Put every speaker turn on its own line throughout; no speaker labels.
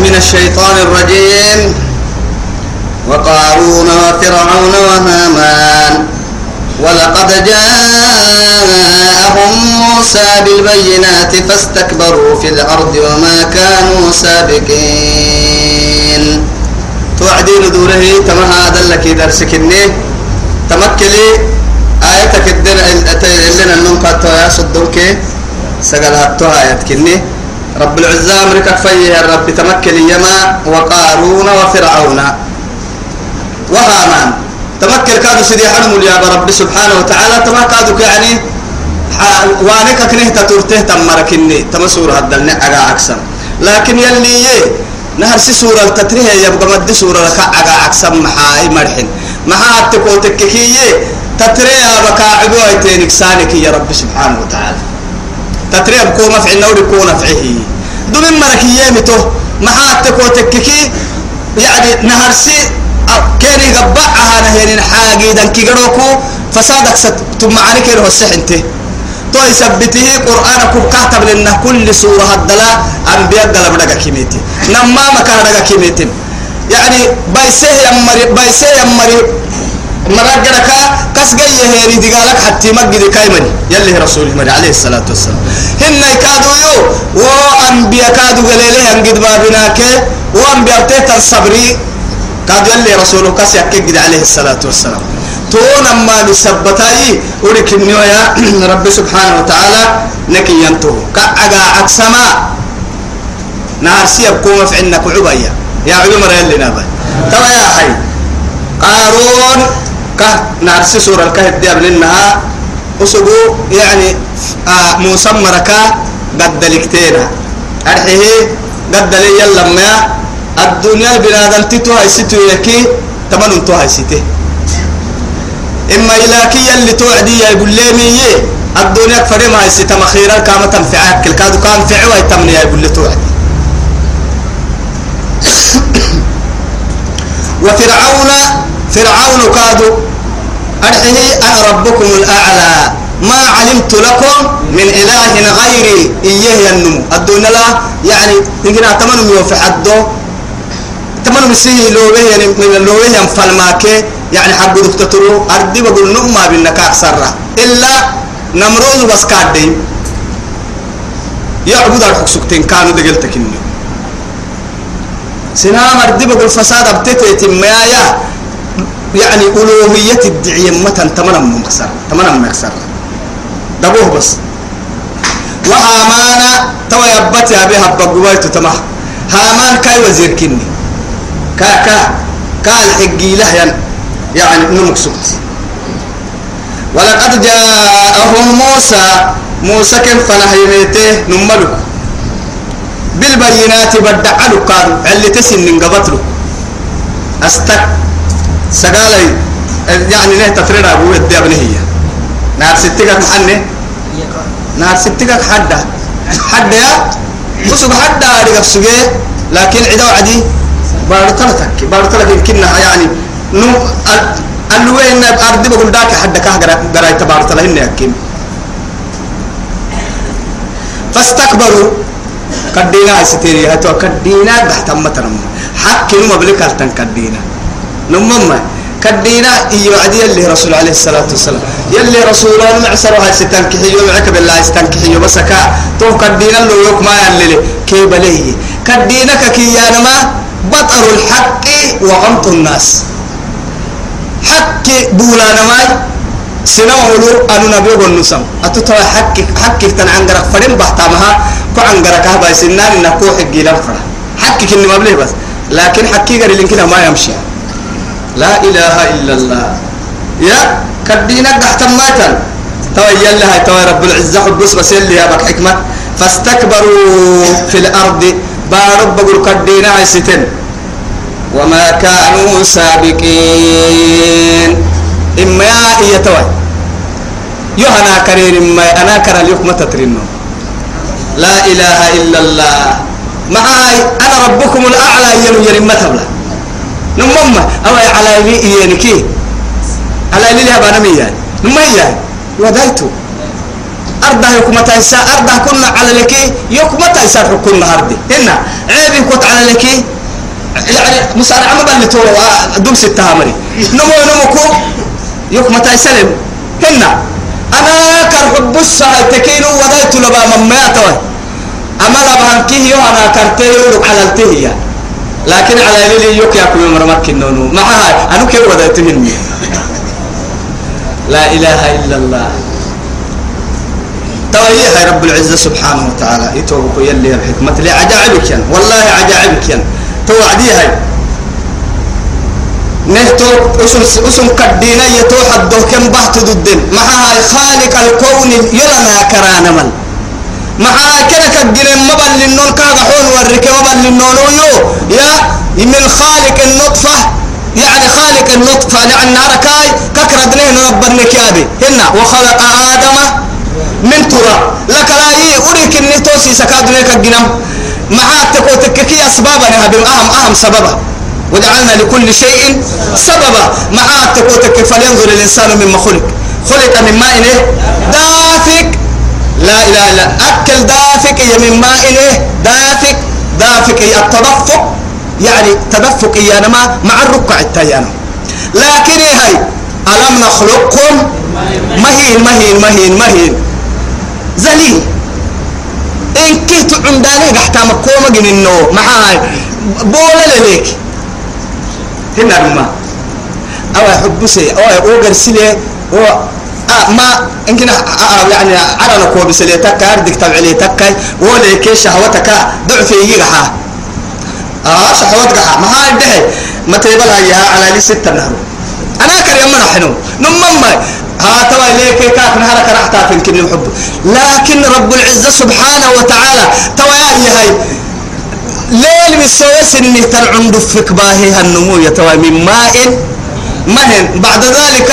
من الشيطان الرجيم. وقارون وفرعون وهامان. ولقد جاءهم موسى بالبينات فاستكبروا في الأرض وما كانوا سابقين. توعدين دوره تما هذا لك درسكني. تمكلي آيتك الدر لنا النوم قد صدوك سقلاتها آياتكني رب العزة أمريكا فيه الرب تمكن يما وقارون وفرعون. وهامان تمكن كادوا سيدي حرم يا رب سبحانه وتعالى تما يعني وانك كنه تطورته تمركني تما سورة الدلنا أغا أكسم لكن يلي نهر سي سورة التتريه يبقى مد سورة لك أغا أكسم محاي مرحن. محا تكو تككي تتريه بكا سانك يا رب سبحانه وتعالى. تتريه بكو مفعل نوري كو نفعه دون مركي يمتو محا تكو تككي يعني نهر سي كيني قبعها نهيرين حاجي دان كيغروكو فسادك ست ثم معاني كيرو السحنته تو يثبته قرآن كو كاتب لنا كل سورة الدلا أنبياء دلا بدك كيميتي. نما مكان بدك كيميتي. يعني بايسه يمري بايسه يمري مرقلك كسجي هيري دقالك حتى مجد كايمني. يلي رسول الله عليه الصلاة والسلام. هن كادوا يو وأنبياء كادوا قليله أنجد بابناك وأنبياء تيتا الصبري كادوا يلي رسوله كاس يكيد عليه الصلاة والسلام. تون أما نثبتاي ولك يا رب سبحانه وتعالى نكي ينتو. كأجا عكسما نهار سيب كوما في عندك عبية يا عمر يلي نابا ترى يا حي. قارون. كه نارسي سورة الكهف دي قبلنها أسقو يعني آه موسى مركا قد لكتينا أرحيه قد لي يلا ما الدنيا بنادم تتو هاي ستو يكي تمن تو هاي سته إما إلاكي اللي توعدي يقول لي مية الدنيا فريم هاي ستة مخيرا كما تنفعك كل كادو كان فعوا يتمني يقول لي توعدي وفرعون فرعون كادو أرحيه أنا ربكم الأعلى. ما علمت لكم من إله غيري. إيه ينمو. الدنيا لا يعني يمكن أتمنى يوفي حده. تمنى مسيه لو به يعني من لو به فالماك يعني حق دكتورو أردي بقول نما بينك أكثر إلا نمروز بس كادين يعبد الحكسكتين كانوا دقلتك إنه سنام أردي بقول فساد أبتتي مايا يعني ألوهية الدعية متى تمنى مكسر تمنى مكسر. دبوه بس. وهامانا تو يبت يا بها بقويت تمه. هامان كاي وزير كني. كا كا كا الحقي له يعني نمك سكت ولقد جاءهم موسى. موسى كن فنهيمته نملك بالبينات كانوا اللي تسن قبطلوا أستك سقالي يعني نه تفريد أبو يدي أبنه نار ستك محنة نار ستك حدا حدا يا؟ وسق حدا أريك سجى لكن عدا عدي بارتلتك بارتلك يمكنها يعني نو الوين أرض بقول داك حدا كه جرا تبارتله إني أكيم. فاستكبروا. كدينا ستيري هتو كدينا بحتم متنم حكي نما بلك هلتن كدينا إيو عدي اللي رسول عليه الصلاة والسلام. يلي رسول الله معسر هاي ستنكحي معك بالله ستنكحي بسكا تو كدينا لو يوك ما يلي كي بليه كدينا كيانا ما بطر الحق وغمط الناس. حق بولانا ماي سنوهلو أنو نبي ونسم أتتوى حق حق تنعنقرك فرين بحتامها. كو عنقرك هبا سنان نكو حقي لنفرة حق كني مبليه بس. لكن حقي قال لنكنا ما يمشي. لا إله إلا الله. يا كدينك تحت ماتا توي يلا توي رب العزة حبس بس يلي يا بك حكمة. فاستكبروا في الأرض. بارب بقول كدينا عيستين وما كانوا سابقين. إما يا إيا توي. يهنا كرير إما أنا كرا اليوم تترنو لا إله إلا الله. معاي أنا ربكم الأعلى ينو يرم متبلا نمما أو على لي إيانكي على لي لها بانمي يعني نما يعني ودايتو أرده يكما تايسا أرده كنا على لك يكما تايسا حكونا هردي هنا. عيبي كنت على لك يعني مسارع ما بل تو. دوم ستة همري نمو نموكو يكما تايسلم هنا. أنا كرحب الساعة تكينو. ودايت لبا ممياتوي أما لبا كيه أنا كرتيه على التهية لكن على ليلي يوك ياكل مرمك النونو. معها أنا كيف ودايتهن لا إله إلا الله. توهي هاي رب العزة سبحانه وتعالى. يتوبك يلي الحكمة. لي عجائبك ين والله عجائبك ين توعدي هاي. نهتو اسم اسم كدينا يتوح الدو كم بحت ضدن مع هاي خالق الكون يلنا كرانا من مع كنك الجنين مبل للنون كاغا حون ورك مبل للنون يو يا من خالق النطفة يعني خالق النطفة لأن ركاي ككردنين ربنا كيابي هنا وخلق آدم من تراب لك لا يي أريك النتوسي سكادنيك الجنم مع تكو تككي أسبابا بهم أهم أهم سببا. وجعلنا لكل شيء سببا. مع تكو فلينظر الإنسان مما خلق. خلق من ماء دافك. لا إله إلا أكل دافك يا من ماء دافك دافك التدفق. يعني تدفق يا ما مع الركع التيانة. لكن هاي ألم نخلقكم؟ مهين مهين مهين مهين. زليل. إن كنت عندنا قحتا مكومة جنينو معاي. بولا لليك. هنا رما أو يحب سي أو يقول سلي هو ما يمكن آه يعني على نكو بسلي تكا أردك تبعلي تكا ولا كي شهوتك ضعف يجيها آه شهوتك ما هاي ده ما تبلا يا على لي ستة نهر أنا كريم من حنو نمم ها توا ليك كاف نهارك راح تافن كني محب لكن رب العزة سبحانه وتعالى توا يا هاي ليل بالسويس إني تلعن دفك باهي هالنمو يتوى من ماء مهن. بعد ذلك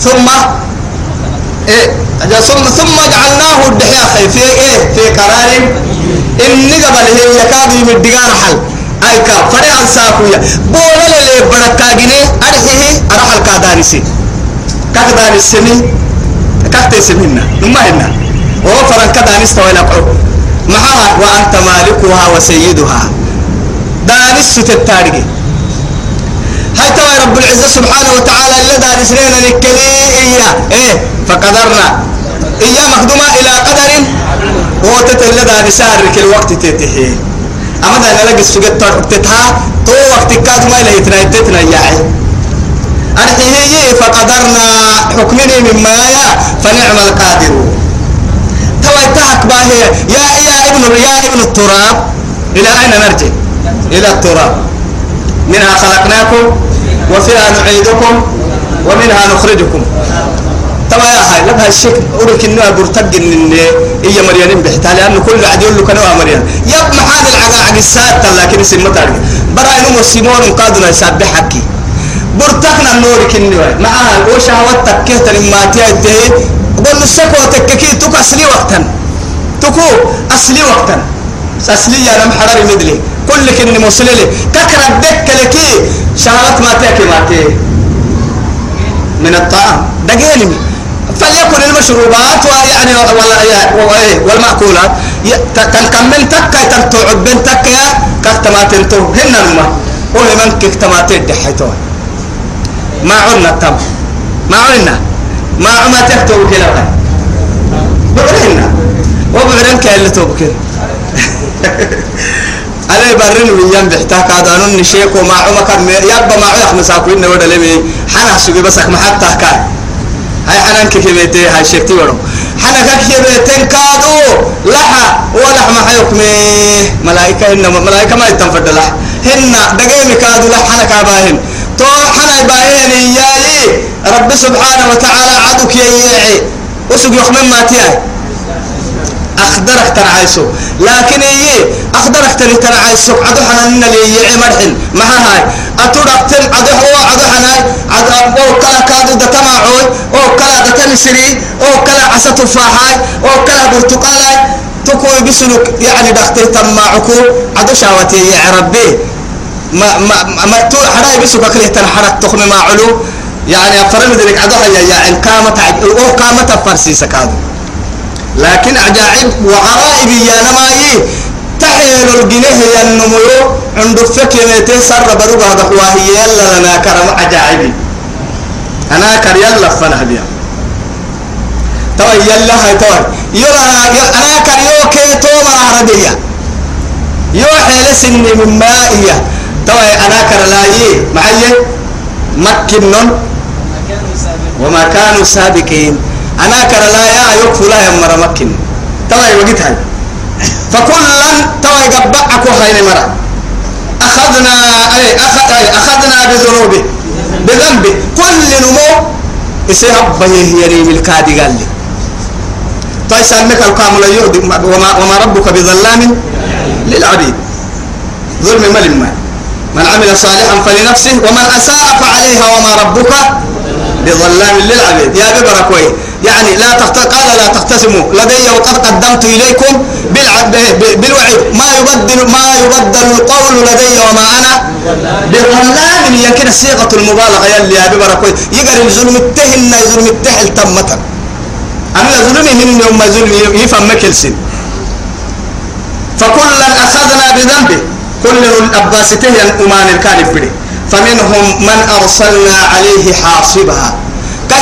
ثم إيه ثم ثم جعلناه الدحيا في إيه في قرار. إن قبل هي يكاد يمدقان حل. أي كا فرع ساكويا بولا للي بركاجني أرحيه أرح الكادانسي كادانسني كاكتسمنا نما هنا. وهو فرن كادانس تويلا معها وأنت مالكها وسيدها. دانس تتارجي هاي توا رب العزة سبحانه وتعالى اللي دانس لنا نكلي إياه. إيه؟ فقدرنا. إياه مخدومة إلى قدر وتتل دانس الرك الوقت تتحي أما دا نلقى السجد تتها. تو وقت كاد ما إلى يتنا يتنا ياعي. أرحيه فقدرنا. حكمني مما يا. فنعم القادر. تويتهك باهي يا يا ابن يا ابن التراب. إلى أين نرجع؟ إلى التراب. منها خلقناكم. وفيها نعيدكم ومنها نخرجكم. توا يا هاي لبها الشك أورك إنه برتق إن هي مريم بحتها لأنه كل قاعد يقول له كانوا مريم يب محال العقا عقل السات لكن اسم متارك برا إنه مسيمون قادنا يسبح حكي. برتقنا النور كنوا معها وشهوتك كهت لما تيجي قول السكوة تككي تك أصلي وقتا. تكو أصلي وقتا. أصلي يا لم حراري مدلي. كل كن مسللي. ككر الدك لكي شهوات ما تأكي ما تي. من الطعام. دقيني فليكن المشروبات ويعني ولا والمأكولات تنكمل تكا تنتوعد بين تكا كتماتين تو هن الماء. وهي من كتماتين دحيتوها ما عنا التم ما عنا. ما عما تكتب كلا. بعرنا وبعرن كلا. توبكر علي برن ويان بحتاك هذا نن شيك وما عما كان يبا ما عيخ مساكوين ودا لمي حنا سوي بسك ما حتى كان هاي حنان كيبيتي هاي شيكتي ورو حنا كيبيتين كادو لها ولا ما حيكمي ملائكة هن ملائكة ما يتنفد لها هن دقيمي كادو لها حنا كاباهن. تو حنا باهين ياي رب سبحانه وتعالى عدوك ييعي وسق يخمن ما تياي أخدرك تنعيسو. لكن إيه؟ أخدرك تنعيسو. عدو حنا اللي ييعي مرحل ما هاي. أتودك عدو هو عدو حنا عدو أو كلا كادو دتماعوي أو كلا دتنسري أو كلا عسى تفاحاي أو كلا برتقالاي تكوي بسلوك يعني دختي تماعكو. عدو شاوتي يا ربي. ما ما ما تو حراي بسوك كله تنحرك تخمي ما علو يعني أفرم ذلك عدوها يا يا إن قامت أو قامت فرسي سكادو لكن عجائب وغرائب يا نماي تحيل الجنيه يا النمو. عند فكرة سر بروها دخواه يلا لنا كرم عجائب. أنا كر يلا فنا بيا تو يلا هاي تو يلا أنا كر يو كي تو مراربيا يو حيل سن من مائية. تو أنا كر لاي معي مكنن وما كانوا سابقين. أنا كر لا يا يكفو لا يمر مكن تو وقت هاي. فكلا تو يقبعك هاي مرة أخذنا أي أخذ أي أخذنا بذنوبه. بذنبه. كل نمو. يسيب به يريم الكادي قال لي. طيب سألمك القامل يهدي وما, وما ربك بظلام للعبيد. ظلم ملم من عمل صالحا فلنفسه ومن أساء فعليها وما ربك بظلام للعبيد. يا ببركوي يعني لا تخت... قال لا تختصموا لدي وقد قدمت إليكم بالعب... بالوعيد. ما يبدل ما يبدل القول لدي وما أنا بظلام يمكن صيغة المبالغة يلي يا ببركوي يقر الظلم التهن ظلم التهل تمتا أنا ظلمهم يوم ظلم يفهم مكلسن فكلا أخذنا بذنبه. كل الأباسته أمان الكالب بدي فمنهم من أرسلنا عليه حاصبها.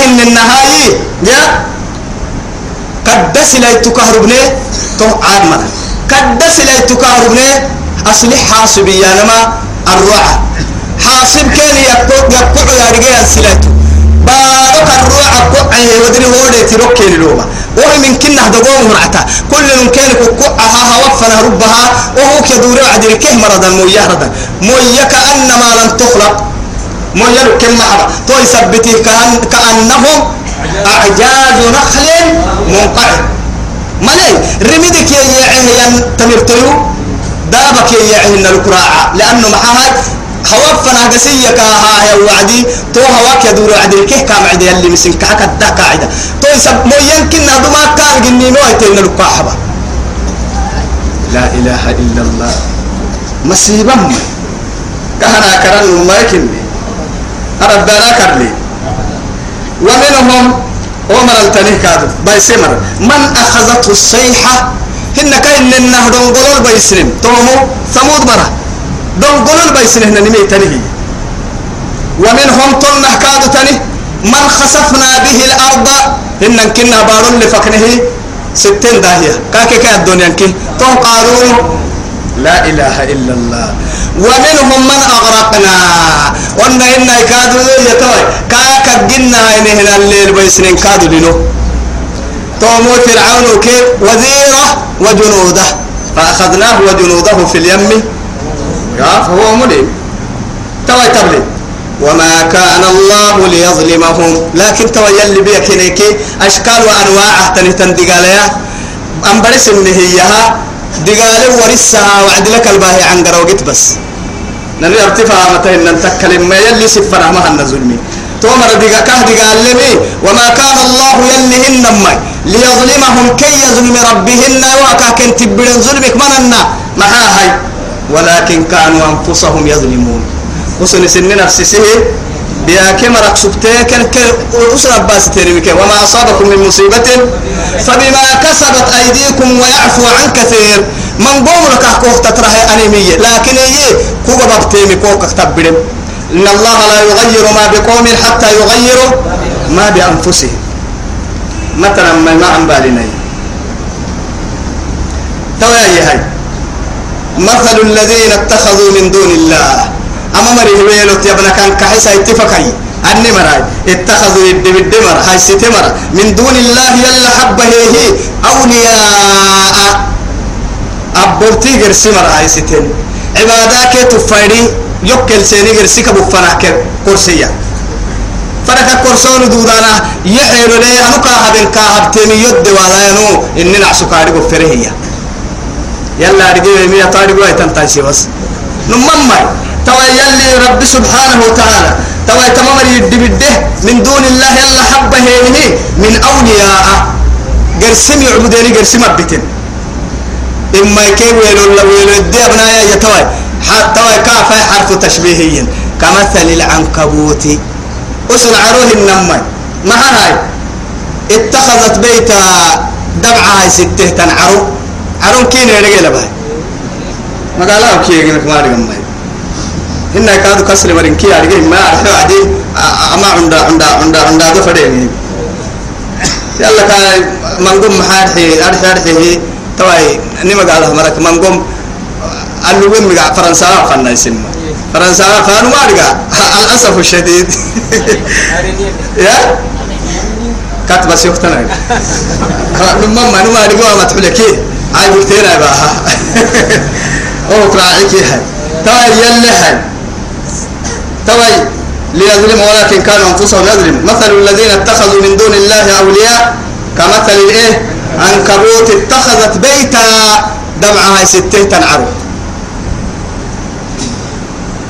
كهن النهاية يا قدس لا يتكهربني تو عاد مرة قدس لا يتكهربني أصلح حاصب يا نما الرعى حاصب كان يقطع يقطع يا رجال سلاته بارك الروع قطع ودري هودي تروكي لوما وهي من كنا دقوم مرعتا كل من كان قطعها وفنا ربها وهو كدور عدل كه مرضا مويه رضا. مويه كأنما لم تخلق. مويه كم محبا تو يثبتي كأن كأنهم أعجاز نخل منقعد. ملي؟ رميدك يا يعيه تمرتيو دابك يا الكراعة لأنه محاها خوفنا قسية كاها يا وعدي. تو هواك يدور عدي كيه كام عدي اللي مسين كحك الدا قاعدة. تو يسب مو يمكن هذا ما كان جني نوع تين لا إله إلا الله. مصيبة كهنا كرن ما يكني ربنا كرلي. ومنهم عمر التنيه كادو بايسمر من أخذته الصيحة هن كاين النهر قولوا بايسلم تومو ثمود مرة دون قولوا بايسلم هنا نمي تنيه ومنهم طلنا كادو تنيه من خسفنا به الأرض هن كنا بارون لفكنه ستين داهية. كاكي كا الدنيا كي؟ تو قارون لا إله إلا الله. ومنهم من أغرقنا. وأن إن كادوا يتوي. كاكا جنا هنا الليل بيسنين كادوا لنو. تومو فرعون كي وزيرة وجنوده. فأخذناه وجنوده في اليم. فهو مليم. توي تبلي. وما كان الله ليظلمهم. لكن توي اللي بيك هناك أشكال وأنواع تنهتن دقاليا أمبرس النهيها دقال ورسها وعد لك الباهي عن قروقت بس. نري أرتفاع متى ان تكلم ما يلي سفر ما هن ظلمي. تومر دقا كه دقال لمي وما كان الله يلي انما ليظلمهم كي يظلم ربهن. وكا كنت بدن ظلمك؟ مننا ما هاي. ولكن كانوا أنفسهم يظلمون. وسن سن نفسي بيا كما ركسبتي كان أسرة باس ترمك وما أصابكم من مصيبة؟ فبما كسبت أيديكم ويعفو عن كثير من قوم لك كوك تتراه أنيمية. لكن هي كوك بابتيمي كوك تبرم إن الله لا يغير ما بقوم حتى يغيروا ما بأنفسهم. مثلا ما ما عم بالنا تويا هاي. مثل الذين اتخذوا من دون الله. أما مري ويلو تيابنا كان كحيسا اتفقي أني مراي اتخذوا يد بالدمر هاي ستمر من دون الله يلا حبه هي أولياء. أبورتي غير سمر هاي ستين عبادك تفايدي يوكل سيني غير سيكا بفناك كرسية فنك كرسون دودانا يحيل لي أنو كاهبين كاهبتين يد ولا ينو إني نعسو كاري بفرهية يلا رجيب مية طارق ويتن تايسي بس. نمم توا يلي رب سبحانه وتعالى. توا تمام يدبده من دون الله يلا حبه هي من أولياء. قرسم يعبدني قرسم أبتن إما كي ويلو ويلو الدي أبنايا يتوي توا كافة حرف تشبيهي كمثل العنكبوت. أسن عروه النمي. ما هاي؟ اتخذت بيتا دبعة هاي ستة تنعرو. عرون كين يرجع لبها ما قال له كي يجيك ما هنا كادو كسر مرين كي أرجع ما أرجع عادي أما عندا عندا عندا عندا ده فدين يلا كان منقوم محارحي أرحي أرحي توي نما قال له مرك. منقوم. اللي وين مقع فرنسا قلنا يسمى. فرنسا قالوا ما أرجع الأسف الشديد. يا؟ كاتب بس يختنا نما ما نما أرجع ما تقولك هاي بكتيرا بقى. أو كراعيك هاي. توي يلي هاي. توي ليظلم ولكن كانوا أنفسهم يظلم مثل الذين اتخذوا من دون الله أولياء كمثل الإيه عنكبوت اتخذت بيتا دمعها ستة تنعرو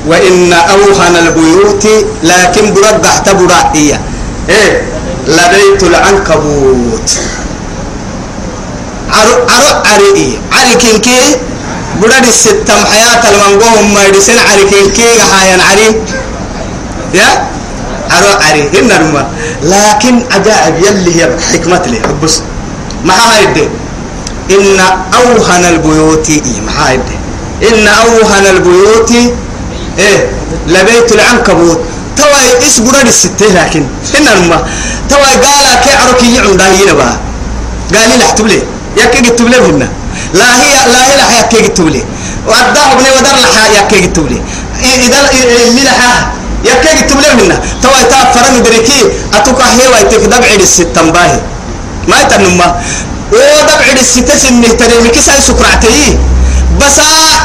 وإن أوهن البيوت لكن برد اعتبر إيه إيه؟ لبيت العنكبوت. عرو عرو عري عري كينكي برد الستة حياة المنقوهم ما يدسن عري كينكي حيان عري يا؟ عرو عري هنا نما لكن عجائب يلي هي حكمة لي. بس ما هايدي. إن أوهن البيوت إيه ما هايدي. إن أوهن البيوت إيه لبيت العنكبوت. توا إس برد الستة لكن؟ هنا نما توا قال كي عركي يعون داهينا بقى. قال لي لحتب لي. يكي جتب لي هنا لا هي لا هي لح يكي جتب لي. وأداه ابني ودر لح يكي جتب لي. إذا اللي لح يكي جتب لي هنا توا يتاب فرن دريكي أتوقع هي ويتك دبعي الستة باهي ما يتنما ودبعي الستة سنة تريمي. كيسا سكرعتي بس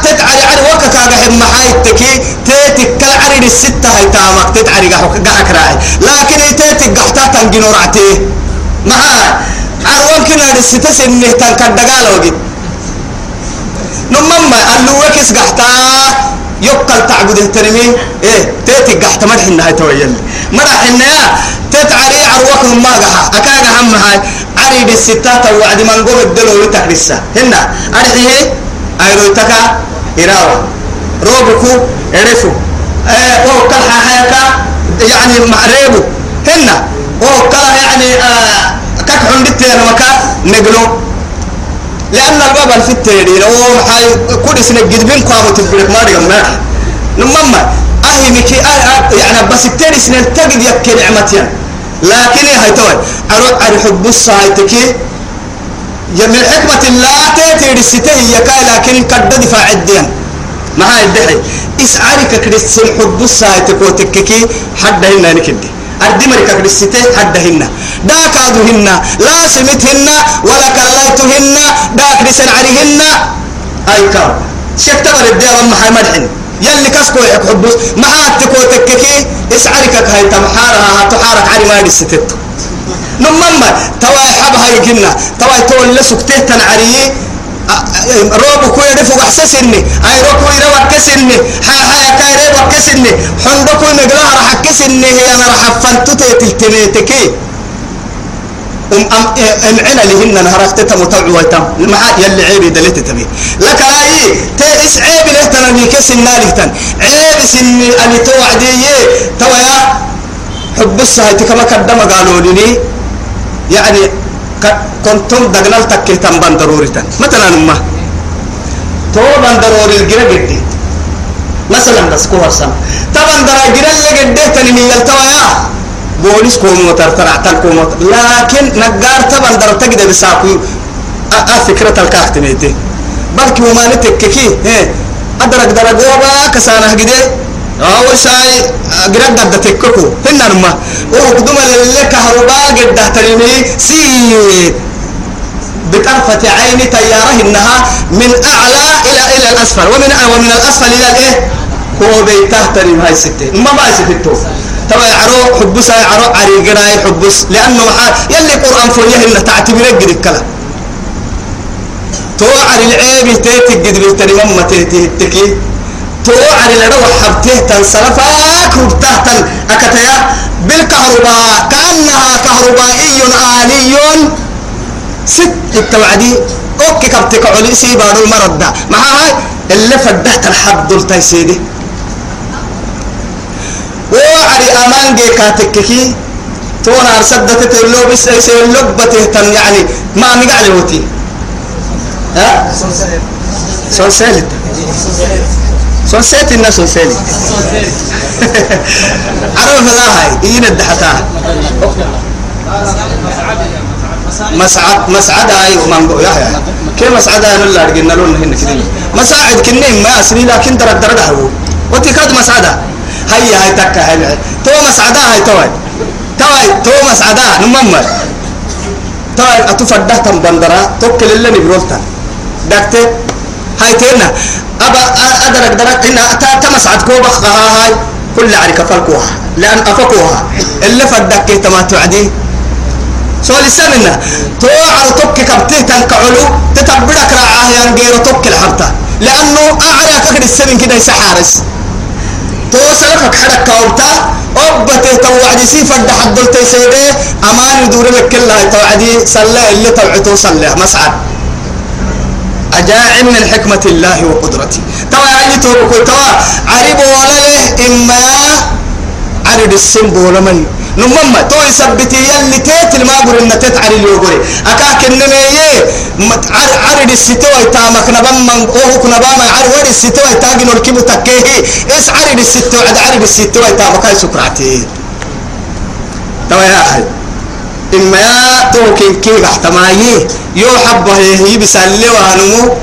تتعري عري وكك أجحب محاي تكي تيتك كل عري الستة هاي تامك. تتعري قحك راعي لكن تيتك قحتا تنجنو رعتي معاي عروان كنا الستة سنة تنكدقال وقت نمما اللي وكس قحتا يقل تعبد ترمي إيه تيتك قحتا مرح النهاية تويل مرح النهاية تتعري عروك ما قحا أكاقا هم هاي. عري الستة توعد من قوم الدلو يتكرسا هنا. عري أيروتكا إراوة. روبكو؟ إرفو. إيه أو كل حياكا يعني معريبو هنا. أو كل يعني آه كك عندت أنا مكا؟ نقلو. لأن الباب في التيرين أو كل سنة جد بين قاموا تبرك ما رجع ما نمما أهي مكي أه يعني بس التيري سنة تجد يك نعمتين. لكن هاي توي؟ أروح بص هاي تكي؟ من حكمة الله تأتي رسته يكا لكن قد دفاع الدين. ما هاي الدحي إسعارك كريستين حب السايتك وتككي حد هنا نكدي. أردي مريكا كريستين حد هنا داك هن لا سمتهن. ولا كلايتهن داك رسن عليهن أي كار شكتبر الدين ما هاي مدحن يلي كسكو حبوس ما هاتك وتككي إسعارك هاي تمحارها. تحارك علي ما رستتو نمما توا حبها يجنا توا تولى سكته تنعري روبو كوي رفو احسسني أي روكو يروا كسني. ها ها كاي روا كسني. حندو كوي نغلا راح كسني. هي أنا راح فنتو تلتميتكي ام ام أم عنا لهن نهرت تمتع ويتم ما يلي عيبي دلت تبي. لك آي تيس عيب له تنمي كسنا لهتن عيب سني اللي توعدي توا يا حب السهيت كما قدم قالوا لي يعني كنتم دقنال تكيه تنبان ضروري تن مثلا ما. تو بان ضروري الجرا جدي. مثلا بس كو هرسم طبعا درا جرا اللي جدي تنمي يلتوى يا بوليس كوم وترتر عتل كوم لكن نجار طبعا درا تجد بساكو. أ فكرة الكاخت ميتي بلكي وما نتككي إيه. أدرك درجوبا كسانه جدي. أول شيء قرد قد تككو هنا نما. وقدم قد ترمي سي بطرفة عين تيارة إنها من أعلى إلى إلى الأسفل. ومن ومن الأسفل إلى الإيه؟ هو بيته تريم هاي ستة. ما ما ستة تبع عرو حبس عرو عري قراي حبس. لأنه محال يلي قرآن فويه إلا تعتبر قد الكلام تو عري العيب تيتي قد بيتري مما تيتي تكي. توعر لنا وحبته تنصرفاك وبتهتن أكتيا بالكهرباء كأنها كهربائي آلي. ست التوعدي أوكي كبتك علي سيبان المرض ده ما هاي اللي فدهت الحب دول تيسيدي وعري أمان جي كاتككي تونا أرسدت تلو بس يصير لبته تن يعني ما مقع لوتي ها؟ سون سالت سون سالت الناس سون سالت عرف لا هاي إين الدحتها مسعد مسعد هاي ومن بو يحيى كي مسعد هاي نلا رجعنا لون هنا كده مساعد كنين ما أسني لكن درك درك هو وتكاد مسعدة هاي هاي تكا هاي تو مسعدة هاي توي توي تو مسعدة نمم توي أتفرده تم بندرة توكل اللي نبرولتا دكتة هاي تينا أبا أدرك درك تا تمسعد كوبخ هاي كل عرك فلكوها لأن أفقوها اللي فدك تما تعدي سؤال السمنة على توك كبته تنكعلو تتبرك رعاه ينجير توك الحبتة لأنه أعلى كخد السمن كده يسحارس تو سلفك حرك كوبتا. أبته توعدي سيفا دحد دلتي سيدي. أمان يدور لك كلها توعدي. سلا اللي توعتو سلا مسعد. أجاعل من حكمة الله وقدرته. توا يعني توبكو. توا عرب ولا إما عرب السنبو لمن نمما تو يثبتي يلي تيت ما قول إن تيت على اليوغوري أكاك إنما يه عرب الستوى تامك نبام من أوه كنبام عرب الستوى تاجن الكيبو تكيه. إس عرب الستوى عد عرب الستوى تامك سكراتي. توا يا أخي إما يا توكين كي احتمايي يو حبه هي بسالي وهنمو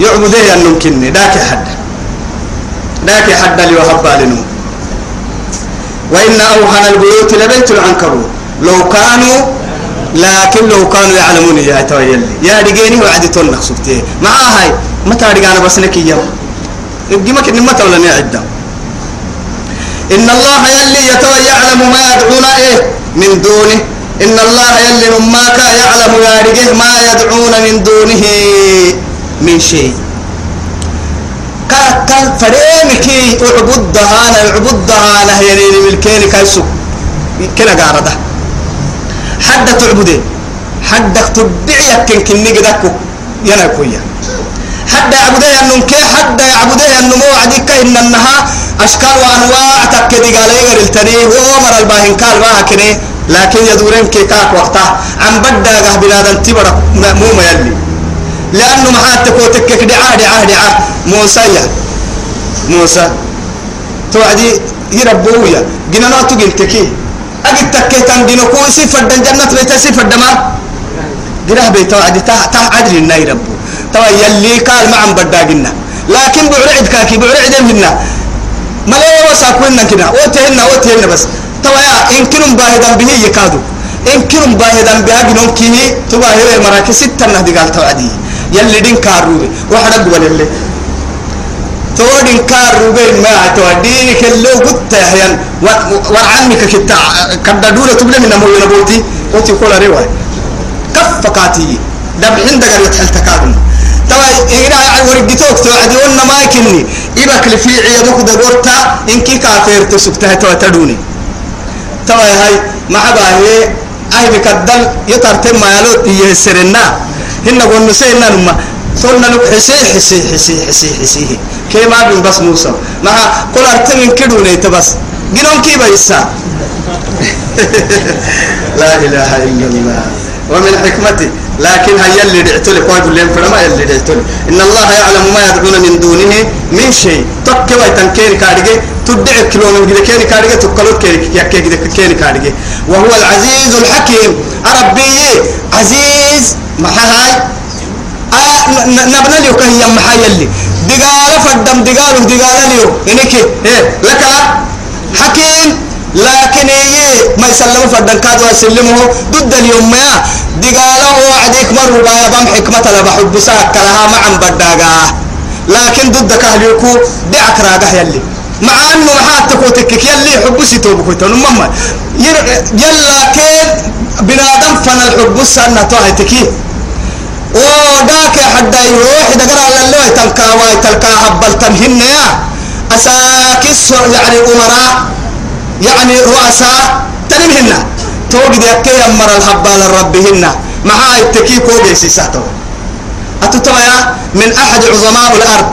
يعبده أنهم كني. داك حد. داك حد اللي يحب لنمو. وإن أوهن البيوت لبيت العنكبوت. لو كانوا لكن لو كانوا يعلمون يا تويلي يا رجيني وعدي تون سبتي. مع هاي. متى رجعنا بس لك يوم يبقى ما كنا متى ولا نعدم إن الله يلي يتوى يعلم ما يدعون إيه من دونه. إن الله يلي ماك يعلم يا رجه ما يدعون من دونه من شيء. كان فريمك اعبد دهانا اعبد دهانا يعني ملكين كايسو. كنا قاردة. حد تعبده حدك تدعي كن كن نقدك ينا كويا. حد يعبده أنهم كي حد يعبده أنهم وعدك إن النها أشكال وأنواع تكدي قال يقر إلتني. ومر الباهن قال ما كني. لكن يدورين كي كاك وقتها عن بدأ بلاد تبرك مو ما يلي لأنه محاتك وتكك دعاه دعاه دعاه موسى يا. موسى. توعدي يربويا جنانا تجين تكي أجد تكيتان دينو كويسي فردن جنة بيتا سي فردما جناه بيتا وعدي تا تا عدل الناي ربو توا يلي قال ما عم بداقنا لكن بعرعد كاكي بعرعد منا ما لا وساكونا كنا وتهنا وتهنا بس. توا يا إن كنوا باهدا به يكادو. إن كنوا باهدا بها جنون كيه تبا هي مراكز ستة نهدي قال توعدي يلي دين كاروبي. وحنا قبل اللي تودين كاروبي ما تودينك اللي قلت يا ورعنك كتا كدا دولة تبلي من أمور نبوتي. وتي كل رواي كف فقاتي دبحين دقر يتحل تكادم توا إينا ورقتوك توعدي وأنا يكني. إبك لفي عيادك دقورتا. إنكي كافير تسكتها توا تدوني. توا هاي محبا هي أهي بكدل يترتم ما يلو يسرنا. هنا قلنا سينا نما. صرنا لك حسي حسي حسي حسي حسي. كي ما بين بس موسى. مع كل أرتمين كدو نيت بس. جنون كي بيسا لا إله إلا الله. ومن حكمته لكن هيا اللي دعتلي قوي بالليل فلما يلي دعتلي إن الله يعلم ما يدعون من دونه من شيء. تك ويتن كيري كارجي. كارجي وهو العزيز الحكيم. ربي عزيز ما هاي آه نبنا ليو كهي محا يلي دقالة فدم دقالة دقالة ليو. إنك إيه لك؟ حكيم. لكن إيه ما يسلمه فدن حكمة لبحب ساك لها معا بداقا لكن ضد كهليكو دعك راقه يلي. مع انه محاتك وتكك يلي حب سيتوبك ويتون مما يلا كين بنادم فن الحب سنة توهتكي وداك حدا يروح دقرا لله تلقى واي تلقى هبل تنهن يا. أساكس يعني أمراء يعني رؤساء تنمهن توجد يكي يمر الهبال ربهن مع التكي كوبي سيساتو. أتتويا من أحد عظماء الأرض.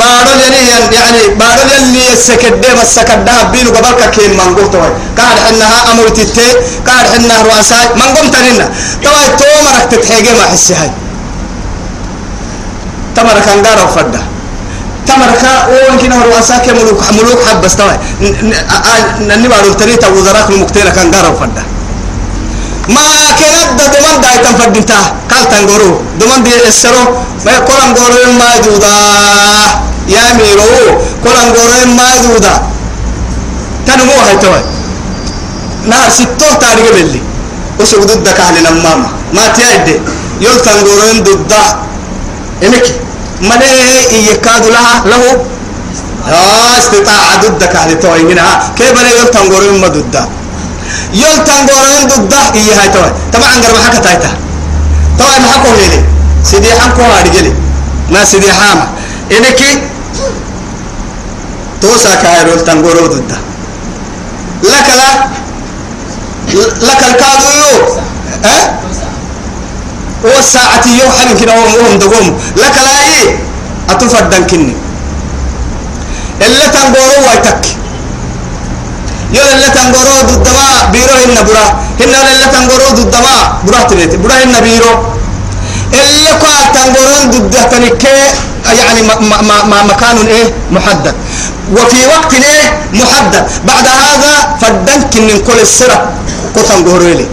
بارو يلي يعني بارو يلي السكدة مسكدها بينو قبلك كين من قلت واي قاعد حنها أمر تتي قاعد حنها رؤساء من قمت لنا تواي تومرك تتحيجي ما حسي هاي. تمرك أنقار وفدة. تمرك ويمكن رؤساء ملوك ملوك حب بس تواي نني بارو تريتا وزراك المكتير كان قار وفدة. ما كانت دمان داي تنفدنتا قال تنغورو دمان دي السرو ما يقول انغورو ما يدودا يا ميرو قول انغورو ما يدودا تنمو هاي توي نار ستو تاريخ بلي وسو ضدك اهل نماما ما تيادي يول تنغورو ضد انك ملي يكاد لها له ها استطاع ضدك اهل توي منها كيف بلي يول تنغورو ما ضدك يول تنقورين ضده إيه هاي توي طبعا قرب حكا تايتا طبعا حكو هيلي سيدي حكو هاري جلي ما سيدي حاما إنكي توسا كايرو تنقورو ضده لك لا لك الكادو يو ها والساعة يو حلم كده وهم دقوم لك لا إيه أتفردن كني اللي تنقورو وايتك يولا اللي تنقرو ضد ما بيرو هن برا. هن اللي تنقرو ضد ما برا تريت برا هن بيرو. اللي قال تنقرون ضد تنكي يعني ما ما ما مكان إيه؟ محدد. وفي وقت إيه؟ محدد. بعد هذا فدنك من كل السرة. قطن قهرولي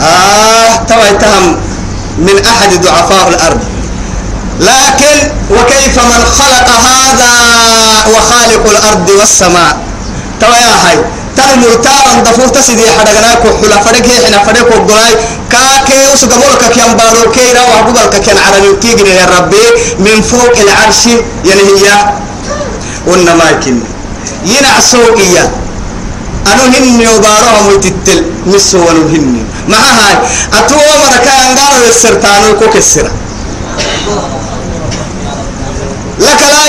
آه توا اتهم من أحد ضعفاء الأرض. لكن وكيف من خلق هذا وخالق الأرض والسماء؟ توا يا هاي تنمر تارا دفور تسدي حدقناك وحلا فرق حنا فرق وقراي كاكي وسقبولك كيان بارو كيرا وعبودك كيان عربي تيجري يا ربي من فوق العرش يعني هي ونما يكن. ينعسو إياه أنو هني وبارهم ويتتل نسو ولو هني. مع هاي أتوى مركا أنقارو السرطانو كوك السرة لك لا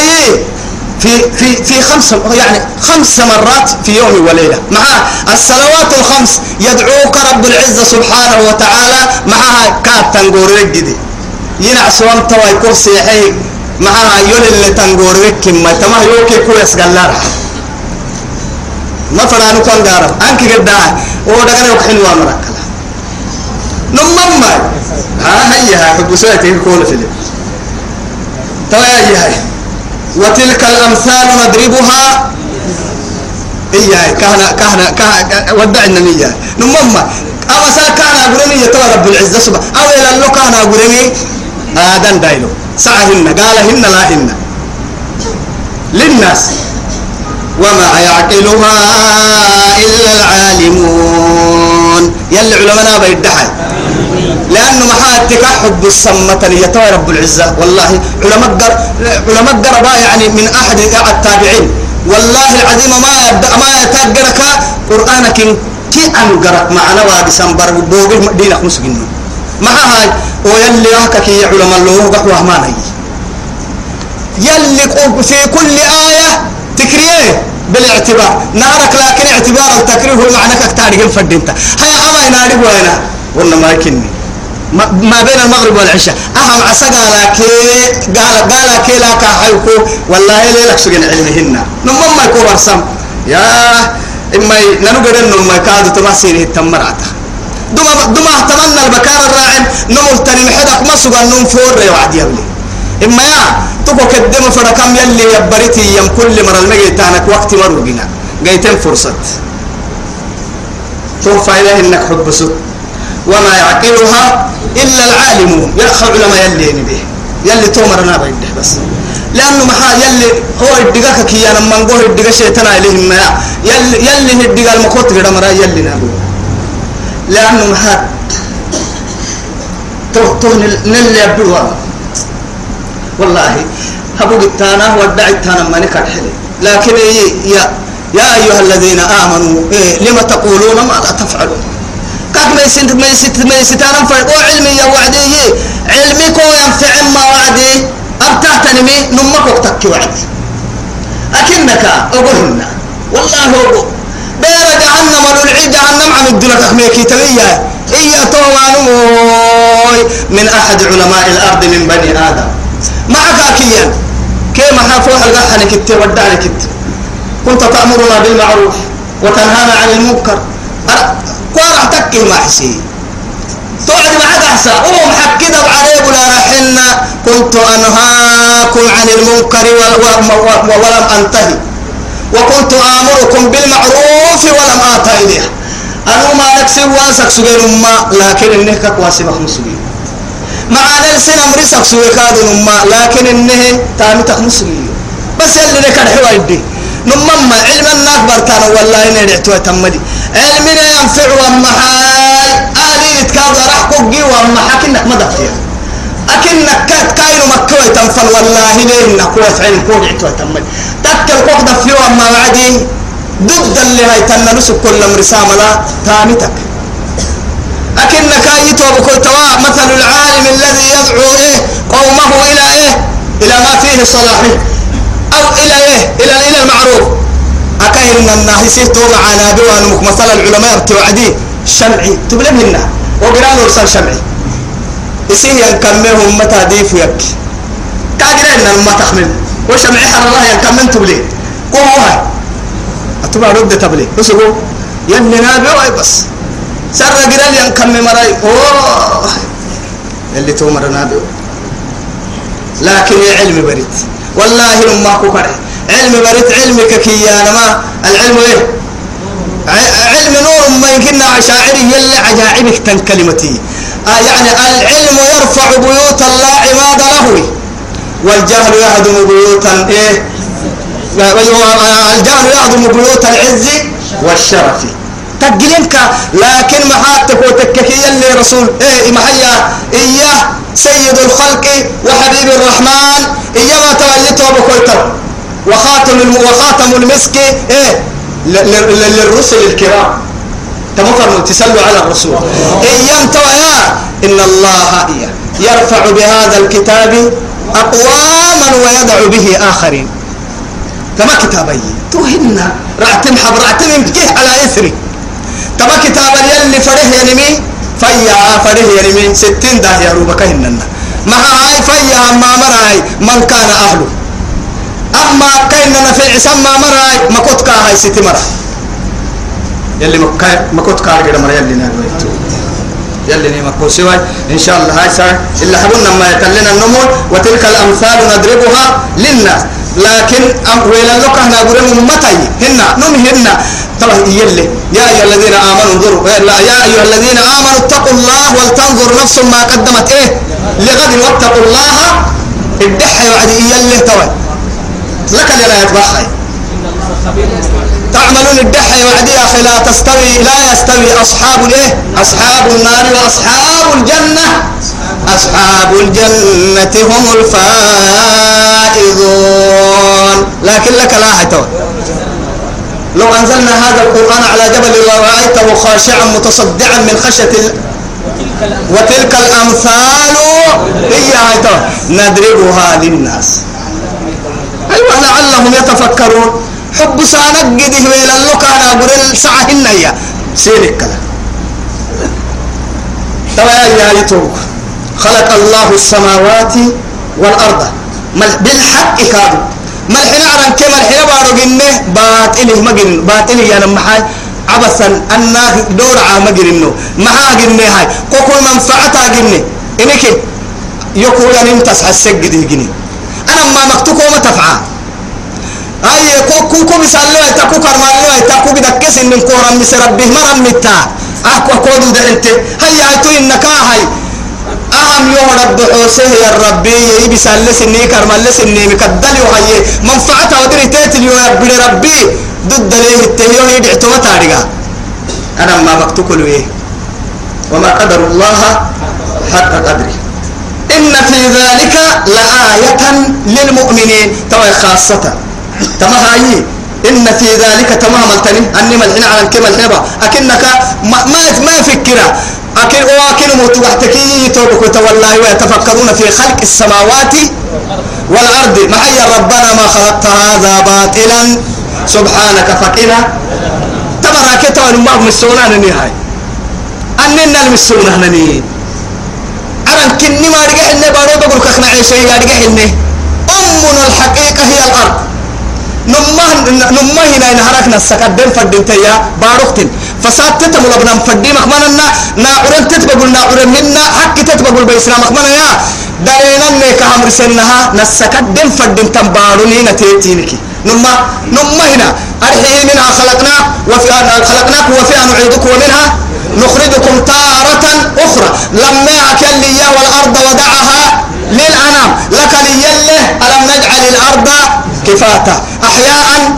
في في في خمس يعني خمس مرات في يوم وليلة. مع الصلوات الخمس. يدعوك رب العزة سبحانه وتعالى. معها كات تنقور رجدي ينع سوام تواي كرسي حي معها يول اللي تنقور ما تما يوكي كويس قلار. ما فرانو كان غارب أنك قد هو دغنا وحلو امرك نمم ها هيا حب سويتي كل فيلم تواي هي وتلك الأمثال نضربها. إياه كهنا كهنا كهنا ودعنا نية. نمم أما سأل كان أقولني يتوى رب العزة سبحانه. أو إلى الله كان أقولني آدم دايلو. سعهن قالهن لا هن. للناس. وما يعقلها إلا العالمون. يلي علمنا بيدحي لأنه محاتك حب السمة يتوى رب العزة. والله علماء علماء قربا يعني من أحد التابعين. والله العظيم ما ما يتقرك قرآنك كي أنقرك معنا وادي سنبر بوغي دينك مسجنه. مع هاي؟ ويلي هكك يا علماء الله قحوة ما يلي في كل آية تكريه بالاعتبار. نارك لكن اعتبار التكريه هو معنى كتاريخ فدينتا هيا أما ينادي وينا ولا ما يكني ما بين المغرب والعشاء. أهم عسى قال كي قال قال كي لا كحيكو. والله ليلك سجن علمهن؟ نمم ما يكون رسم يا إما ننقل إنه ما كادوا تمسينه التمرعته دما دما تمنى البكار الراعن. نمر تنم حدك ما سجن نم فور وعد يبلي. إما يا تبو كدم فركم يلي يبرتي يم كل مرة المجيتانك وقت مروجنا جيتم فرصة توفى إليه إنك حب سد وما يعقلها إلا العالمون يخ علماء يلي نبيه يلي تومر أنا بيده بس. لأنه محا يلي هو الدقاك كي أنا من قوه الدقاء شيطان إليهم ما. يلي يلي الدقاء المخوت كده مرا يلي نابو لأنه محا تو تو نل يبدوها والله هبو التانا ودع التانا ما نكر حلي. لكن يا يا أيها الذين آمنوا إيه لما تقولون ما لا تفعلون؟ قد ما يسنت ما يسنت ما يستانا فرق علمي يا وعدي علمي كو ينفع ما وعدي أبتعتني نمك وقتك وعدي أكنك أقولنا والله أقول بير جهنم وللعي جهنم عم الدنيا تخميكي تليا إيا توانوي من أحد علماء الأرض من بني آدم معك أكيا كيما حافوح القحن كت ودعني كت كنت تأمرنا بالمعروف وتنهانا عن المنكر قارع تكي ما حسي. توعد معك أحسا أم حكيدا عليه ولا رحلنا كنت أنهاكم عن المنكر ولم أنتهي. وكنت آمركم بالمعروف ولم آتى إليها أنا ما نكسب واسك سجين أمة لكن إنه كواسي مخمس سجين مع نلسن أمري سك سجين كاد أمة لكن إنه تامي تخمس سجين بس اللي نكر حوا يدي نمما علم الناك برتانا والله إنه دعتوا تمدي. علمنا ينفع ومحال آلي نتكاد راح كوجي وما حكينك ما دفتيها أكنك كات كاينو مكوي تنفل والله. ليه إنك قوة علم كوجي عتوا تمدي تكل كوك دفيو أما بعدي. ضد اللي هاي تنلس كل مرسامة لا تامتك أكنك أيتو بكل توا. مثل العالم الذي يدعو إيه قومه إلى إيه؟ إلى ما فيه صلاحه. أو إلى إيه؟ إلى إلى المعروف. أكاين من الناس تو معنا بوان مثل العلماء بتوعدي شمعي. تبلمنا وقران ورسال شمعي. يسيه ينكمهم متى ديف يك كاجرين ما تخمن وشمعي حر الله ينكمن تبلي. قوها أتبع رد تبلي. بسقو يلي نابي بس. سر قرال ينكم مراي. أوه. اللي تومر نابي لكن علم بريت والله لما كوكره علم بريت علمك كي ما العلم إيه؟ علم نور ما يمكن عشاعري يلي عجائبك تن كلمتي آه يعني العلم يرفع بيوت الله عماد له. والجهل يهدم بيوتا إيه؟ الجهل يهدم بيوت العز والشرف. تقلنك لكن ما حاتك وتككي اللي رسول. إيه محيا إياه سيد الخلق وحبيب الرحمن. إياه ما توليته بكويته. وخاتم وخاتم المسك إيه؟ للرسل الكرام. تمفر تسلوا على الرسول. أيام تويا إن الله يرفع بهذا الكتاب أقواما ويدع به آخرين. كما كتابي؟ توهنا رعتم حب رعتم يمكيه على إثري. كما كتاب يلي فره ينمي فيا فره ينمي ستين ده يا روبك هننا ما هاي؟ فيا ما مراي. من كان أهله؟ أما كأننا في العسام ما مراي ما كنت كاهاي ستي مرا يلي ما كنت كاهاي كده مرا يلي نادو يلي نيما كوسيواي إن شاء الله هاي سار إلا حبنا ما يتلنا النمو وتلك الأمثال نضربها للناس. لكن ويلا لك إحنا قريم متى هنا نم هنا. طبعا يلي يا أيها الذين آمنوا انظروا لا يا أيها الذين آمنوا اتقوا الله ولتنظر نفس ما قدمت إيه لغد واتقوا الله الدحى وعد يلي توي لك لا يتبخي تعملون الدحى وعدي يا أخي لا تستوي لا يستوي أصحاب الإيه أصحاب النار وأصحاب الجنة. أصحاب الجنة هم الفائزون. لكن لك لا حتوى لو أنزلنا هذا القرآن على جبل لرأيته خاشعا متصدعا من خشية وتلك الأمثال هي نضربها للناس. أيوة لعلهم يتفكرون. حب سانك قده ويلا أنا أقول سعهن هي سيرك كلا. ترى يا يتوب. خلق الله السماوات والأرض. بالحق كادو ملحنا عرن كما الحنا بارو جنة. باطله ما جن باطله يا نمحاي عبثا أنه دور عام جنة. ما جنة هاي. كوكو منفعتها جنة. إنك يقول أن أنت السجد جنة. أنا ما مكتوب وما تفعل أي كوكو كو مثال له تكو كرمان له تكو بدك كيس إن كورم مس ربه مرم أه كوكو ده أنت هيا تو إنك هاي أهم يوم رب حوسه يا ربي يبي سالس إني كرمان لس إني مكدل وهاي منفعته ودري تيتل يا ربي ربي ضد ليه التهيو يدعي تو تاريخا أنا ما مكتوب له وما قدر الله حق إن في ذلك لآية للمؤمنين توي خاصة تما هاي إن في ذلك تمام التني أني ملحنا على الكلمة الحبة أكنك ما ما ما فكرة. أكن وأكن متوحتكي توبك والله ويتفكرون في خلق السماوات والأرض. ما هي ربنا ما خلقت هذا باطلا. سبحانك فقنا تبرا كتاب ما مسونا نهاي أننا المسونا نني عرن كني ما رجع إني بارو بقول كخنا عيشة يا رجع إني أمنا الحقيقة هي الأرض. نمه نمه هنا نهارك نسكت دين فدين فساد تتم لبنا فدي مخمنا نا عرن نا عرن منا. حق بيسنا مخمنا يا. دارينا نك أمر سنها نسكت دين فدين تنباروني نتيتينك نما نما هنا. أرحي منها خلقنا. وفي خلقناكم وفيها ومنها نخرجكم تارة أخرى. لما أكل والأرض ودعها للأنام. لك ليله ألم نجعل الأرض كفاتا. أحياء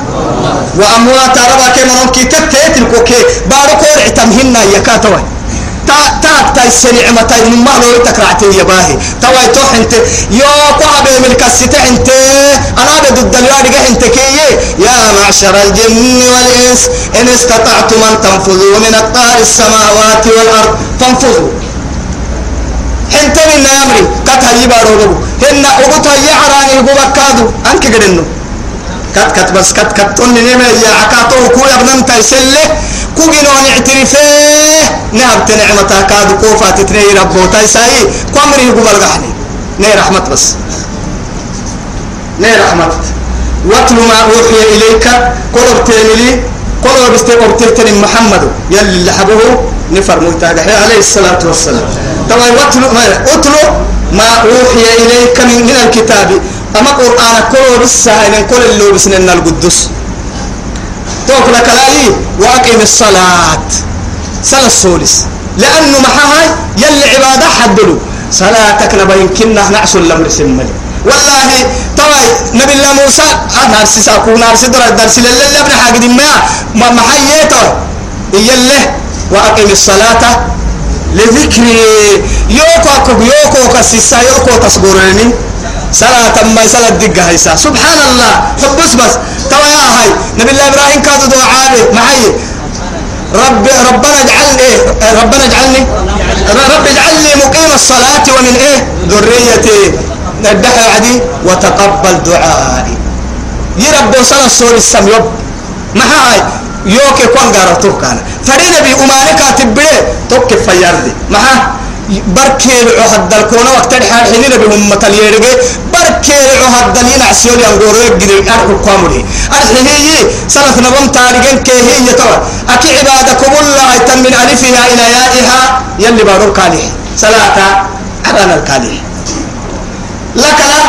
وأمواتا. ربا كما نمكي تتيت الكوكي باركو اعتمهن يكاتوي تا تا تا السنع متى من ما لو تكرعتي يا باهي. توا توح انت. يو قابل من كسيت انت. أنا بدي الدلوان انت كي. يا معشر الجن والإنس إن استطعتم أن تنفذوا من أقطار السماوات والأرض. فانفذوا انت من امري كت هي بارو هن اوغت هي عراني هو بكادو انك قدنو كت كت بس كت كت توني نيمه يا عكاتو كو يبنن تايسله كو جنو نعترفه نهب تنعمتا كادو كوفا تتني ربو تايساي كو امري هو بلغحني ني رحمت بس ني رحمت واتل ما اوحي اليك قلب تيملي قلب بستيقظ محمد يلي اللي حبه نفر متاجح عليه الصلاة والسلام طبعا واتلو اتلو ما أوحي إليك من, من الكتاب. أما قرآن كله بالسهل كل اللي بسنن القدس. توك لك لأي وأقيم الصلاة. صلاة السولس لأنه محاها يلي عبادة حدلو صلاتك نبين كنا نعسو الأمر سمالي والله طبعا نبي الله موسى أنا أرسي ساكو نارسي درا درسي لله ابن حاجة ما محييته يله وأقم الصلاة. لذكري يوكو أكو يوكو كسيسا يوكو تصبرني صلاة ما صلاة دقة هيسا. سبحان الله حبس بس توا يا هاي. نبي الله إبراهيم كادو دعاء معي رب ربنا اجعلني ربنا اجعلني. رب اجعلني مقيم الصلاة ومن إيه ذريتي. الدحى عدي. وتقبل دعائي. يربو صلاة سوري السميوب ما هاي يوكي كون غارتو كان فريد بي أماني كاتب بيه توكي فياردي. معها بركي عهد الكون وقت الحال حين بهم متليرجي بركي عهد الين عسيول ينقورو يجري أركو كامري أرحيه سنة نبم تارجين كهي يتوى. أكي عبادكم الله يتم من ألفها إلى يائها يلي بارو كاليه. صلاة أبانا الكاليه. لك لا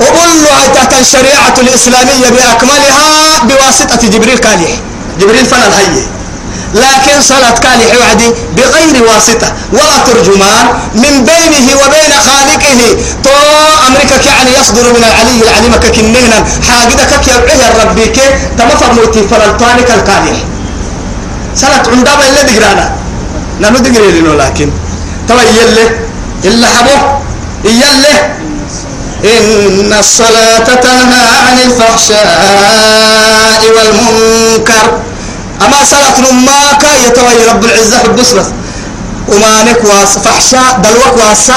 وقل له تحت الشريعة الإسلامية بأكملها بواسطة جبريل كاليه. جبريل فن الهي لكن صلاة كالي وعدي بغير واسطة. ولا ترجمان من بينه وبين خالقه. تو أمريكا يعني يصدر من العلي العليم ككنهنا حاجدة كك يبعيه ربي كي تمفر موتي فرلطانك الكالي صلاة عندما إلا دقرانا. نحن دقري لكن. تو يلي إلا حبو. يلي إن الصلاة تنهى عن الفحشاء والمنكر. أما صلاة نماك يتوي رب العزة حبس بس ومانك واس فحشاء دلوك واسة.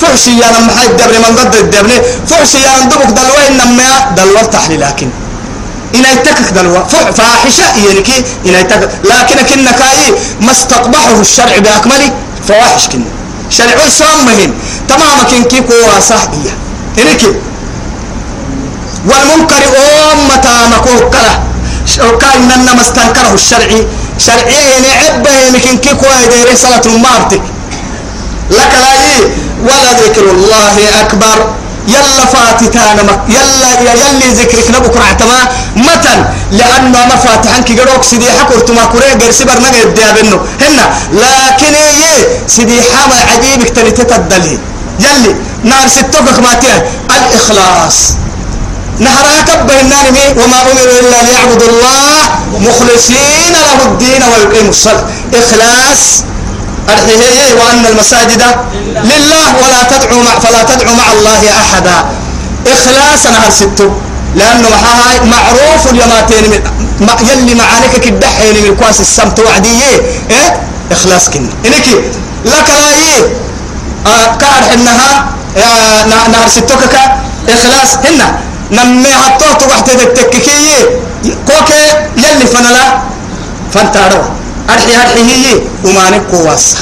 فحشي يا لما حد دبر من قد الدبر فحشي يا ندبك دلوة إنما دلوة تحلي لكن. إن يتكك دلوة. فاحشة يعني كي إن يتكك لكن كنا كاي ما استقبحه الشرع بأكمله فواحش كنا شرع سامهن تماما كن كي كوا صحية إنك والمنكر أمة مكوه كله كان إنما استنكره الشرعي. شرعي يعني عبه يمكن كي كوا يدير صلاة المارتك لك لا ولا ذكر الله أكبر. يلا فاتتانا مك يلا يلي ذكرك نبوك رعتما متن لأنه ما فاتحن كي قروك سيدي حكورت ما كوري غير سبر نغير ديا بنو هنا. لكن يي سيدي حما عجيبك تلي تتدلي. يلي نار ستوكك ما الإخلاص. نهرها كبه النار وما أمروا إلا ليعبدوا الله مخلصين له الدين ويقيموا الصلاة إخلاص الحيهي وأن المساجد لله ولا تدعوا مع فلا تدعوا مع الله أحدا. إخلاص نهر ستو. لأنه معها معروف اليماتين من يلي معانك كدحين من كواس السمت وعدية. إيه؟ إخلاص كن إنك لك لا إيه؟ كار إنها آه نهر ستوكك إخلاص هنا نمي هتوه تقعد تتككي كوكي يلي فنلا. فانتارو. أرحي أرحي هي وما نبقوا واسا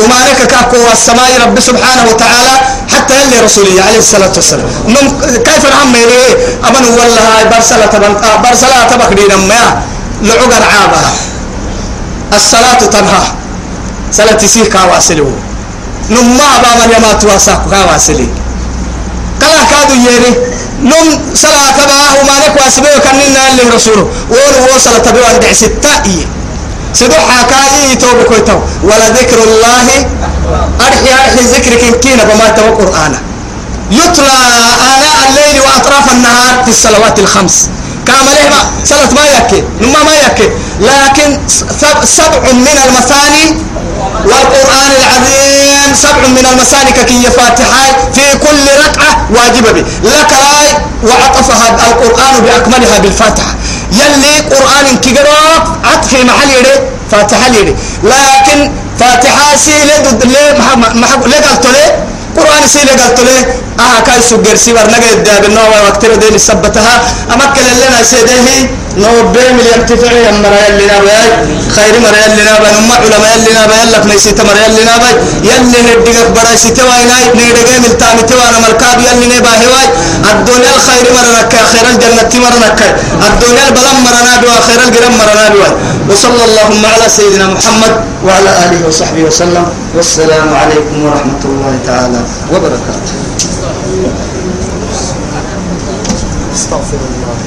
وما لك كاكو والسماء رب سبحانه وتعالى. حتى يلي رسولي عليه الصلاة والسلام. نم كيف نعم ليه أمن والله برسلة تبن برسلة تبكرين ما لعقر عابها. الصلاة تنهى صلاة تسيه كاواسلو نما بابا يما تواساك كاواسلي كلا كادو يري نم صلاة تبعه ما لك واسبه كننا اللي رسوله وولو وصل تبعه عند ستة إيه سدوح حكاية توب كويتو ولا ذكر الله أرحي أرحي ذكرك كينا بما تو قرآن يتلى آناء الليل وأطراف النهار في الصلوات الخمس كامل ما صلاة ما يكي نما ما يكي لكن سبع من المثاني والقرآن العظيم سبع من المثاني كي فاتحة في كل ركعة واجبة به. لك راي وعطفها القرآن بأكملها بالفاتحة. يلي قرآن كجرا عطف محل يدي فاتحة يدي لكن فاتحة سيلة ضد ليه محب ليه قرآن سيلة قلت ليه آه كاي سجر سيبر نجد الداب النوى وقتنا دين سبتها أمكن لنا سيده نو بيم ينتفع يا مرا يلي نباي خير مرا يلي نباي نما علماء يلي نباي يلا ما يسيت مرا يلي نباي يلي هديك برا يسيت واي ناي نيدك من تام توانا ملكاب يلي نباي هواي الدنيا الخير مرا نك خير الجنة مرا نك الدنيا البلم مرا نبي وخير الجرم مرا نبي وصلى اللهم على سيدنا محمد وعلى آله وصحبه وسلم والسلام عليكم ورحمة الله تعالى وبركاته. استغفر الله.